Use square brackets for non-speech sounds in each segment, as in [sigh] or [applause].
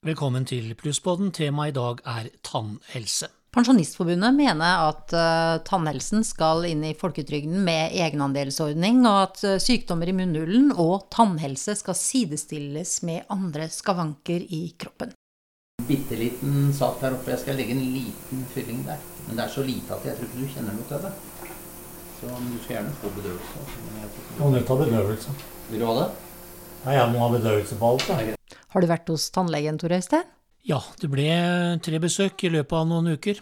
Velkommen til Plusspodden. Temaet i dag er tannhelse. Pensjonistforbundet mener at uh, tannhelsen skal inn i folketrygden med egenandelsordning, og at uh, sykdommer i munnhulen og tannhelse skal sidestilles med andre skavanker i kroppen. Bitte liten sak der oppe. Jeg skal legge en liten fylling der. Men det er så lite at jeg tror ikke du kjenner noe til det. Så du skal gjerne få bedøvelse. Må du ta bedøvelse? Vil du ha det? Nei, jeg må ha bedøvelse på alt. Da. Har du vært hos tannlegen, Tor Øystein? Ja, det ble tre besøk i løpet av noen uker.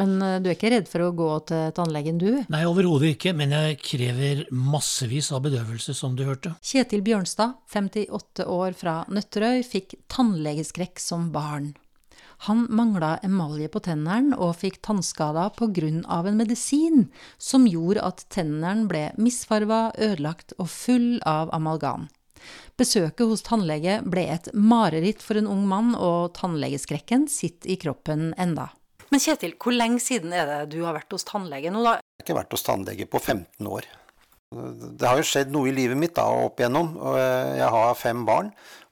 Men eh, du er ikke redd for å gå til tannlegen, du? Nei, overhodet ikke, men jeg krever massevis av bedøvelse, som du hørte. Kjetil Bjørnstad, 58 år fra Nøtterøy, fikk tannlegeskrekk som barn. Han mangla emalje på tennene og fikk tannskader pga. en medisin som gjorde at tennene ble misfarva, ødelagt og full av amalgam. Besøket hos tannlege ble et mareritt for en ung mann, og tannlegeskrekken sitter i kroppen enda. Men Kjetil, hvor lenge siden er det du har vært hos tannlege nå, da? Jeg har ikke vært hos tannlege på 15 år. Det har jo skjedd noe i livet mitt da, opp igjennom. Jeg har fem barn,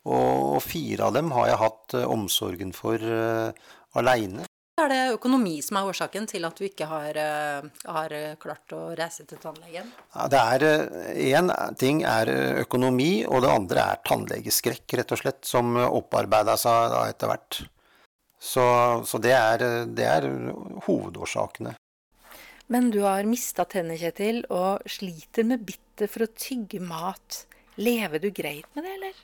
og fire av dem har jeg hatt eh, omsorgen for uh, aleine. Er det økonomi som er årsaken til at du ikke har, eh, har klart å reise til tannlegen? Ja, det er Én eh, ting er økonomi, og det andre er tannlegeskrekk, rett og slett, som opparbeida seg etter hvert. Så, så det, er, det, er, hovedårsakene. Men du har mista tenner, Kjetil, og sliter med bittet for å tygge mat. Lever du greit med det, eller?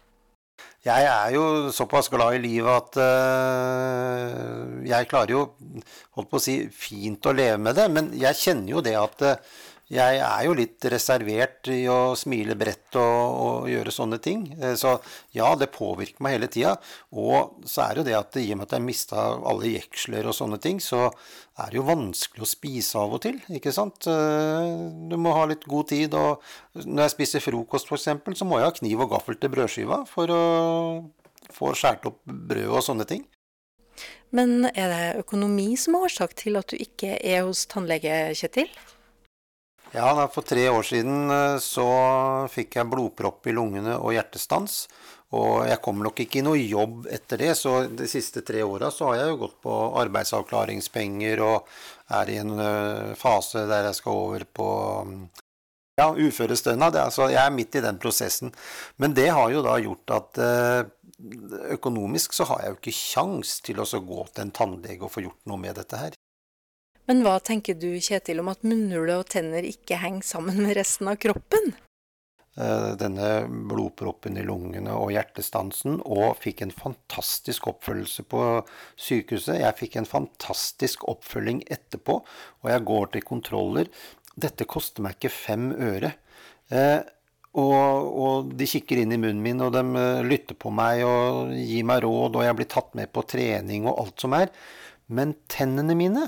Jeg er jo såpass glad i livet at uh, jeg klarer jo holdt på å si, fint å leve med det. Men jeg kjenner jo det at uh, jeg er jo litt reservert i å smile bredt og, og gjøre sånne ting. Uh, så ja, det påvirker meg hele tida. Og så er det jo det at i og med at jeg mista alle jeksler og sånne ting, så er det jo vanskelig å spise av og til. ikke sant? Du må ha litt god tid. Og når jeg spiser frokost f.eks., så må jeg ha kniv og gaffel til brødskiva for å få skåret opp brød og sånne ting. Men er det økonomi som er årsak til at du ikke er hos tannlege, Kjetil? Ja, for tre år siden så fikk jeg blodpropp i lungene og hjertestans. Og jeg kommer nok ikke i noe jobb etter det, så de siste tre åra så har jeg jo gått på arbeidsavklaringspenger og er i en fase der jeg skal over på ja, uførestønad. Så jeg er midt i den prosessen. Men det har jo da gjort at økonomisk så har jeg jo ikke kjangs til å gå til en tannlege og få gjort noe med dette her. Men hva tenker du, Kjetil, om at munnhule og tenner ikke henger sammen med resten av kroppen? Eh, denne blodproppen i lungene og hjertestansen, og fikk en fantastisk oppfølgelse på sykehuset. Jeg fikk en fantastisk oppfølging etterpå, og jeg går til kontroller. Dette koster meg ikke fem øre. Eh, og, og, de kikker inn i munnen min, og de eh, lytter på meg og gir meg råd, og jeg blir tatt med på trening og alt som er. Men tennene mine,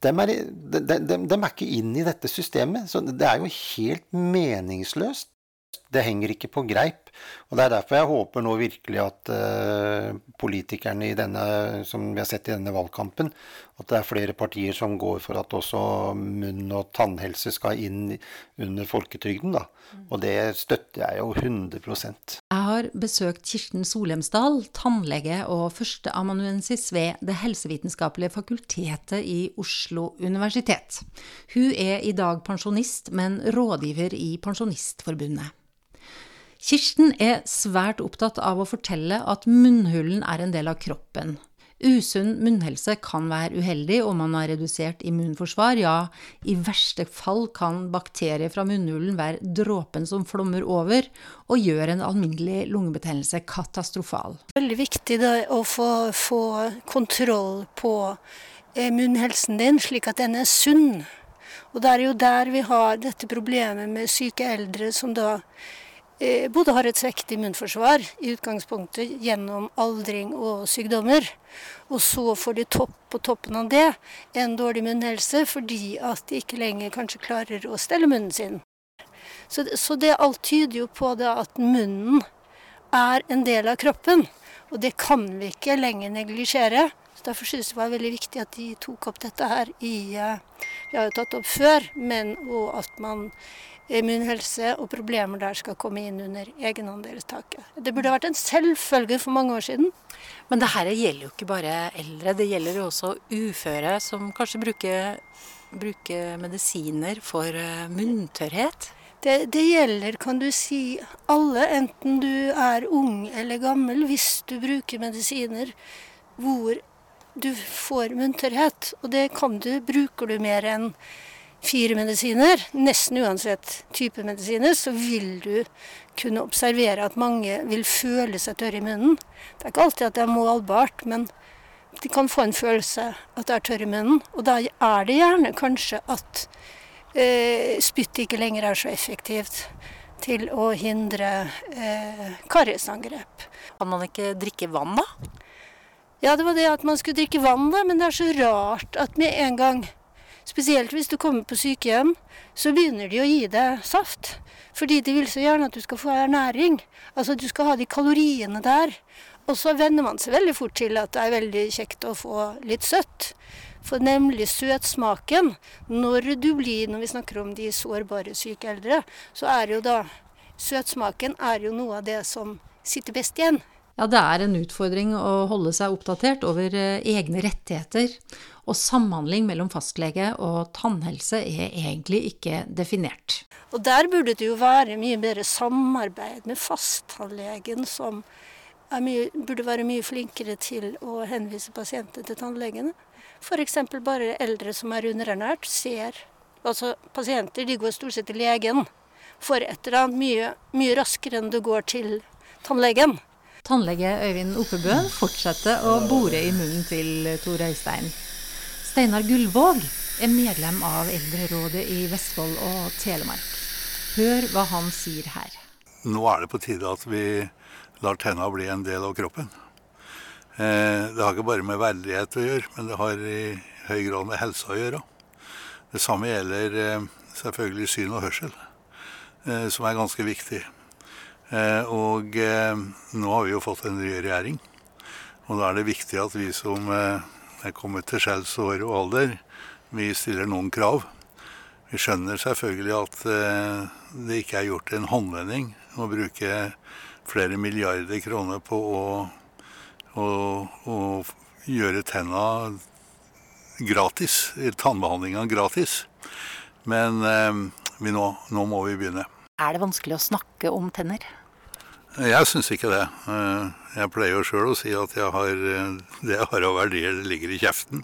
de er, de, de, de er, ikke inn i dette systemet. Så det er jo helt meningsløst. Det henger ikke på greip. Og Det er derfor jeg håper nå virkelig at uh, politikerne denne, som vi har sett i denne valgkampen, at det er flere partier som går for at også munn- og tannhelse skal inn under folketrygden. da. Og det støtter jeg jo 100 Jeg har besøkt Kirsten Solemsdal, tannlege og førsteamanuensis ved Det helsevitenskapelige fakultetet i Oslo universitet. Hun er i dag pensjonist, men rådgiver i Pensjonistforbundet. Kirsten er svært opptatt av å fortelle at munnhulen er en del av kroppen. Usunn munnhelse kan være uheldig om man har redusert immunforsvar. Ja, i verste fall kan bakterier fra munnhulen være dråpen som flommer over og gjør en alminnelig lungebetennelse katastrofal. Veldig viktig da, å få, få kontroll på eh, munnhelsen din, slik at den er sunn. Og det er jo der vi har dette problemet med syke eldre som da både har et svektig immunforsvar i utgangspunktet gjennom aldring og sykdommer. Og så får de topp på toppen av det en dårlig munnhelse fordi at de ikke lenger kanskje klarer å stelle munnen sin. Så, så det alt tyder jo på det at munnen er en del av kroppen. Og det kan vi ikke lenger neglisjere. Så Derfor synes jeg det var veldig viktig at de tok opp dette her i eh, Vi har jo tatt opp før, men og at man immunhelse og problemer der skal komme inn under egenandelstaket. Det burde vært en selvfølge for mange år siden. Men det her gjelder jo ikke bare eldre, det gjelder jo også uføre som kanskje bruker, bruker medisiner for eh, munntørrhet. Det, det, gjelder, kan du si, alle, enten du er ung eller gammel, hvis du bruker medisiner hvor du får munntørrhet. Og det kan du, bruker du mer enn fire medisiner, nesten uansett type medisiner, så vil du kunne observere at mange vil føle seg tørre i munnen. Det er ikke alltid at det er målbart, men de kan få en følelse at det er tørr i munnen. Og da er det gjerne kanskje at eh, spytt ikke lenger er så effektivt til å hindre eh, kariesangrep. Kan man ikke drikke vann, da? Ja, det var det at man skulle drikke vann, da, men det er så rart at med en gang Spesielt hvis du kommer på sykehjem, så begynner de å gi deg saft. Fordi de vil så gjerne at du skal få ernæring. Altså du skal ha de kaloriene der. Og så venner man seg veldig fort til at det er veldig kjekt å få litt søtt. For nemlig søtsmaken Når du blir, når vi snakker om de sårbare syke eldre, så er jo da Søtsmaken er jo noe av det som sitter best igjen. Ja, det er en utfordring å holde seg oppdatert over eh, egne rettigheter. Og samhandling mellom fastlege og tannhelse er egentlig ikke definert. Og der burde det jo være mye bedre samarbeid med fasttannlegen, som mye, burde være mye flinkere til å henvise pasienter til tannlegene. F.eks. bare eldre som er underernært, ser Altså pasienter de går stort sett til legen for et eller annet mye, mye raskere enn du går til tannlegen. Tannlege Øyvind Oppebøen fortsetter å bore i munnen til Tor Øystein. Steinar Gullvåg er medlem av Eldrerådet i Vestfold og Telemark. Hør hva han sier her. Nå er det på tide at vi lar tenna bli en del av kroppen. Eh, det har ikke bare med verdighet å gjøre, men det har i høy grad med helse å gjøre. Det samme gjelder eh, selvfølgelig syn og hørsel, eh, som er ganske viktig. Eh, og eh, nå har vi jo fått en ny regjering. Og da er det viktig at vi som eh, er kommet til skjellsår og alder, vi stiller noen krav. Vi skjønner selvfølgelig at det ikke er gjort en håndvending å bruke flere milliarder kroner på å, å, å gjøre tenna gratis, tannbehandlinga gratis. Men nå, nå må vi begynne. Er det vanskelig å snakke om tenner? Jeg syns ikke det. Eh, jeg pleier jo sjøl å si at jeg har, eh, det jeg har av verdier, det ligger i kjeften.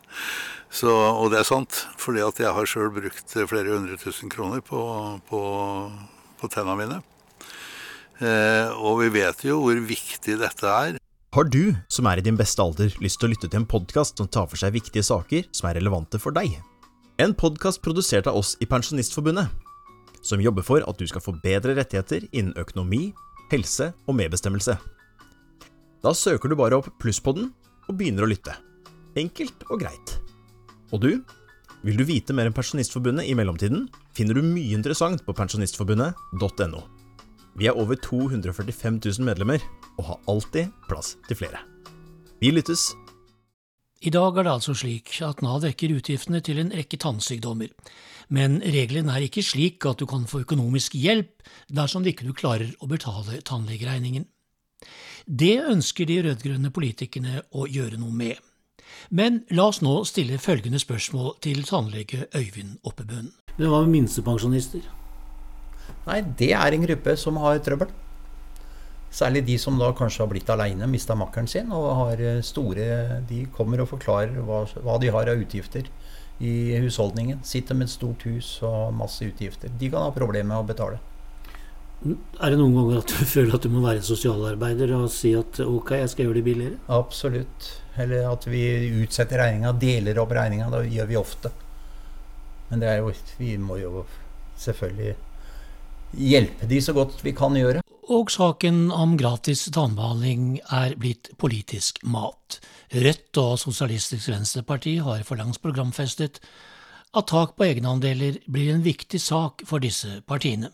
Så, og det er sant, fordi jeg har sjøl brukt flere hundre tusen kroner på, på, på tenna mine. Eh, og vi vet jo hvor viktig dette er. Har du, som er i din beste alder, lyst til å lytte til en podkast som tar for seg viktige saker som er relevante for deg? En podkast produsert av oss i Pensjonistforbundet, som jobber for at du skal få bedre rettigheter innen økonomi, helse og medbestemmelse. Da søker du bare opp Plusspodden og begynner å lytte. Enkelt og greit. Og du? Vil du vite mer om Pensjonistforbundet i mellomtiden, finner du mye interessant på pensjonistforbundet.no. Vi er over 245 000 medlemmer, og har alltid plass til flere. Vi lyttes! I dag er det altså slik at Nav dekker utgiftene til en rekke tannsykdommer, men reglene er ikke slik at du kan få økonomisk hjelp dersom du ikke klarer å betale tannlegeregningen. Det ønsker de rød-grønne politikerne å gjøre noe med. Men la oss nå stille følgende spørsmål til tannlege Øyvind Oppebøen. Men hva med minstepensjonister? Nei, det er en gruppe som har trøbbel. Særlig de som da kanskje har blitt aleine, mista makkeren sin og har eh, store De kommer og forklarer hva, hva, de har av utgifter i husholdningen. Sitter med et stort hus og masse utgifter. De kan ha problemer med å betale. Er det noen ganger at du [laughs] føler at du må være sosialarbeider og si at ok, jeg skal gjøre det billigere? Absolutt. Eller at vi utsetter regninga, deler opp regninga. Det gjør vi ofte. Men det er jo, vi må jo selvfølgelig hjelpe de så godt vi kan gjøre. Og saken om gratis tannbehandling er blitt politisk mat. Rødt og Sosialistisk Venstreparti har for langs programfestet at tak på egenandeler blir en viktig sak for disse partiene.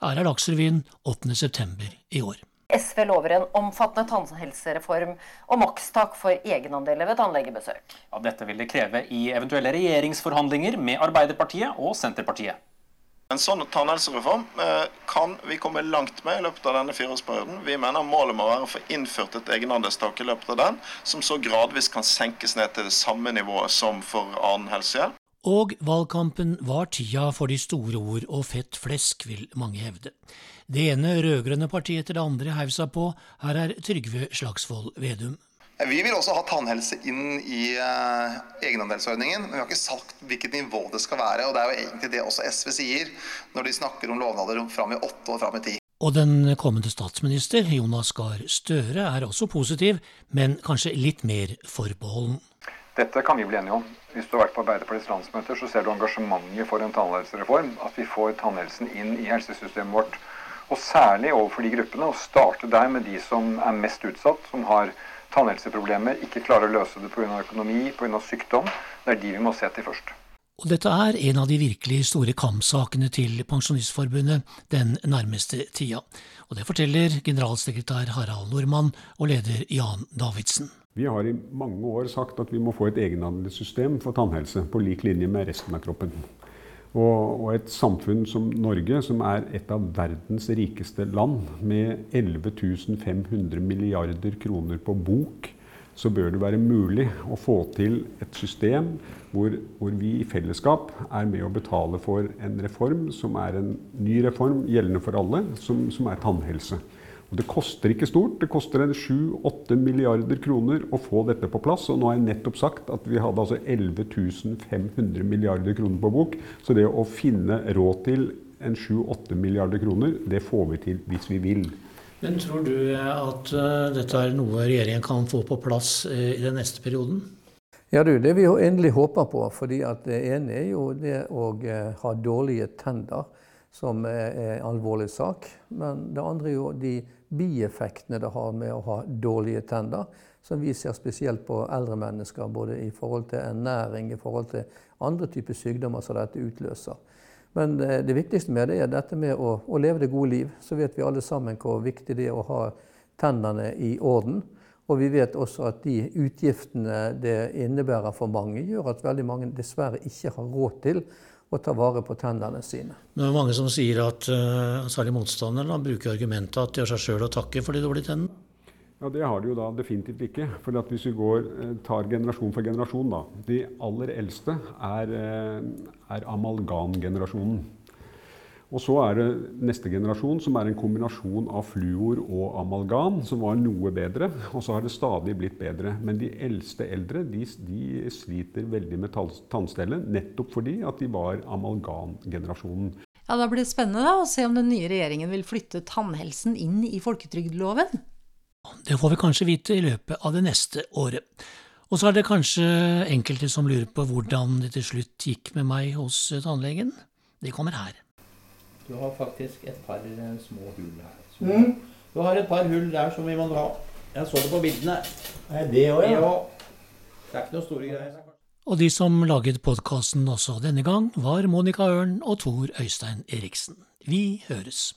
Her er Dagsrevyen 8.9. i år. SV lover en omfattende tannhelsereform og makstak for egenandeler ved tannlegebesøk. Ja, dette vil det kreve i eventuelle regjeringsforhandlinger med Arbeiderpartiet og Senterpartiet. En sånn tannhelsereform eh, kan vi komme langt med i løpet av denne fireårsperioden. Vi mener målet må være å få innført et egenandelstak i løpet av den, som så gradvis kan senkes ned til det samme nivået som for annen helsehjelp. Og valgkampen var tida for de store ord og fett flesk, vil mange hevde. Det ene rød-grønne partiet etter det andre heiv seg på, her er Trygve Slagsvold Vedum. Vi vil også ha tannhelse inn i uh, egenandelsordningen, men vi har ikke sagt hvilket nivå det skal være. og Det er jo egentlig det også SV sier når de snakker om lovnader fram i åtte og fram i ti. Og den kommende statsminister, Jonas Gahr Støre, er også positiv, men kanskje litt mer forbeholden. Dette kan vi bli enige om. Hvis du har vært på Arbeiderpartiets landsmøter, så ser du engasjementet for en tannhelsereform. At vi får tannhelsen inn i helsesystemet vårt. Og særlig overfor de gruppene. Og starte der med de som er mest utsatt, som har tannhelseproblemer, ikke klarer å løse det pga. økonomi, pga. sykdom. Det er de vi må se til først. Og dette er en av de virkelig store kampsakene til Pensjonistforbundet den nærmeste tida. Og det forteller generalsekretær Harald Nordmann og leder Jan Davidsen. Vi har i mange år sagt at vi må få et egenhandelssystem for tannhelse på lik linje med resten av kroppen. Og, et samfunn som Norge, som er et av verdens rikeste land, med 11 500 milliarder kroner på bok, så bør det være mulig å få til et system hvor, hvor, vi i fellesskap er med å betale for en reform som er en ny reform gjeldende for alle, som, som er tannhelse. Og Det koster ikke stort. Det koster 7-8 milliarder kroner å få dette på plass. Og nå har jeg nettopp sagt at vi hadde altså 11 500 milliarder kroner på bok. Så det å finne råd til en 7-8 milliarder kroner, det får vi til hvis vi vil. Men tror du at uh, dette er noe regjeringen kan få på plass uh, i den neste perioden? Ja, du, det vi endelig håper på. fordi at Det ene er jo det å ha dårlige tenner, som er en alvorlig sak. Men det andre er jo de bieffektene det har med å ha dårlige tenner, som vi ser spesielt på eldre mennesker, både i forhold til ernæring, i forhold til andre typer sykdommer som dette utløser. Men eh, det viktigste med det er dette med å, å, leve det gode liv. Så vet vi alle sammen hvor viktig det er å ha tennene i orden. Og vi vet også at de utgiftene det innebærer for mange, gjør at veldig mange dessverre ikke har råd til å ta vare på tennene sine. Det er mange som sier at, uh, særlig motstanderne, bruker argumentet at de har seg sjøl å takke for de dårlige tennene. Ja, Det har de jo da definitivt ikke. For hvis vi går, eh, tar generasjon for generasjon, da. De aller eldste er, eh, er amalgamgenerasjonen. Og så er det neste generasjon, som er en kombinasjon av fluor og amalgam, som var noe bedre. Og så har det stadig blitt bedre. Men de eldste eldre de, de sliter veldig med tannstellet, nettopp fordi at de var amalgamgenerasjonen. Ja, Da blir det spennende da, å se om den nye regjeringen vil flytte tannhelsen inn i folketrygdloven. Det får vi kanskje vite i løpet av det neste året. Og så er det kanskje enkelte som lurer på hvordan det til slutt gikk med meg hos tannlegen. Det kommer her. Du har faktisk et par eh, små hull her. Mm. Du har et par hull der som vi må dra. Jeg så det på bildene. Er det òg, ja? ja? Det er ikke noe store greier. Og de som laget podkasten også denne gang, var Monica Ørn og Tor Øystein Eriksen. Vi høres.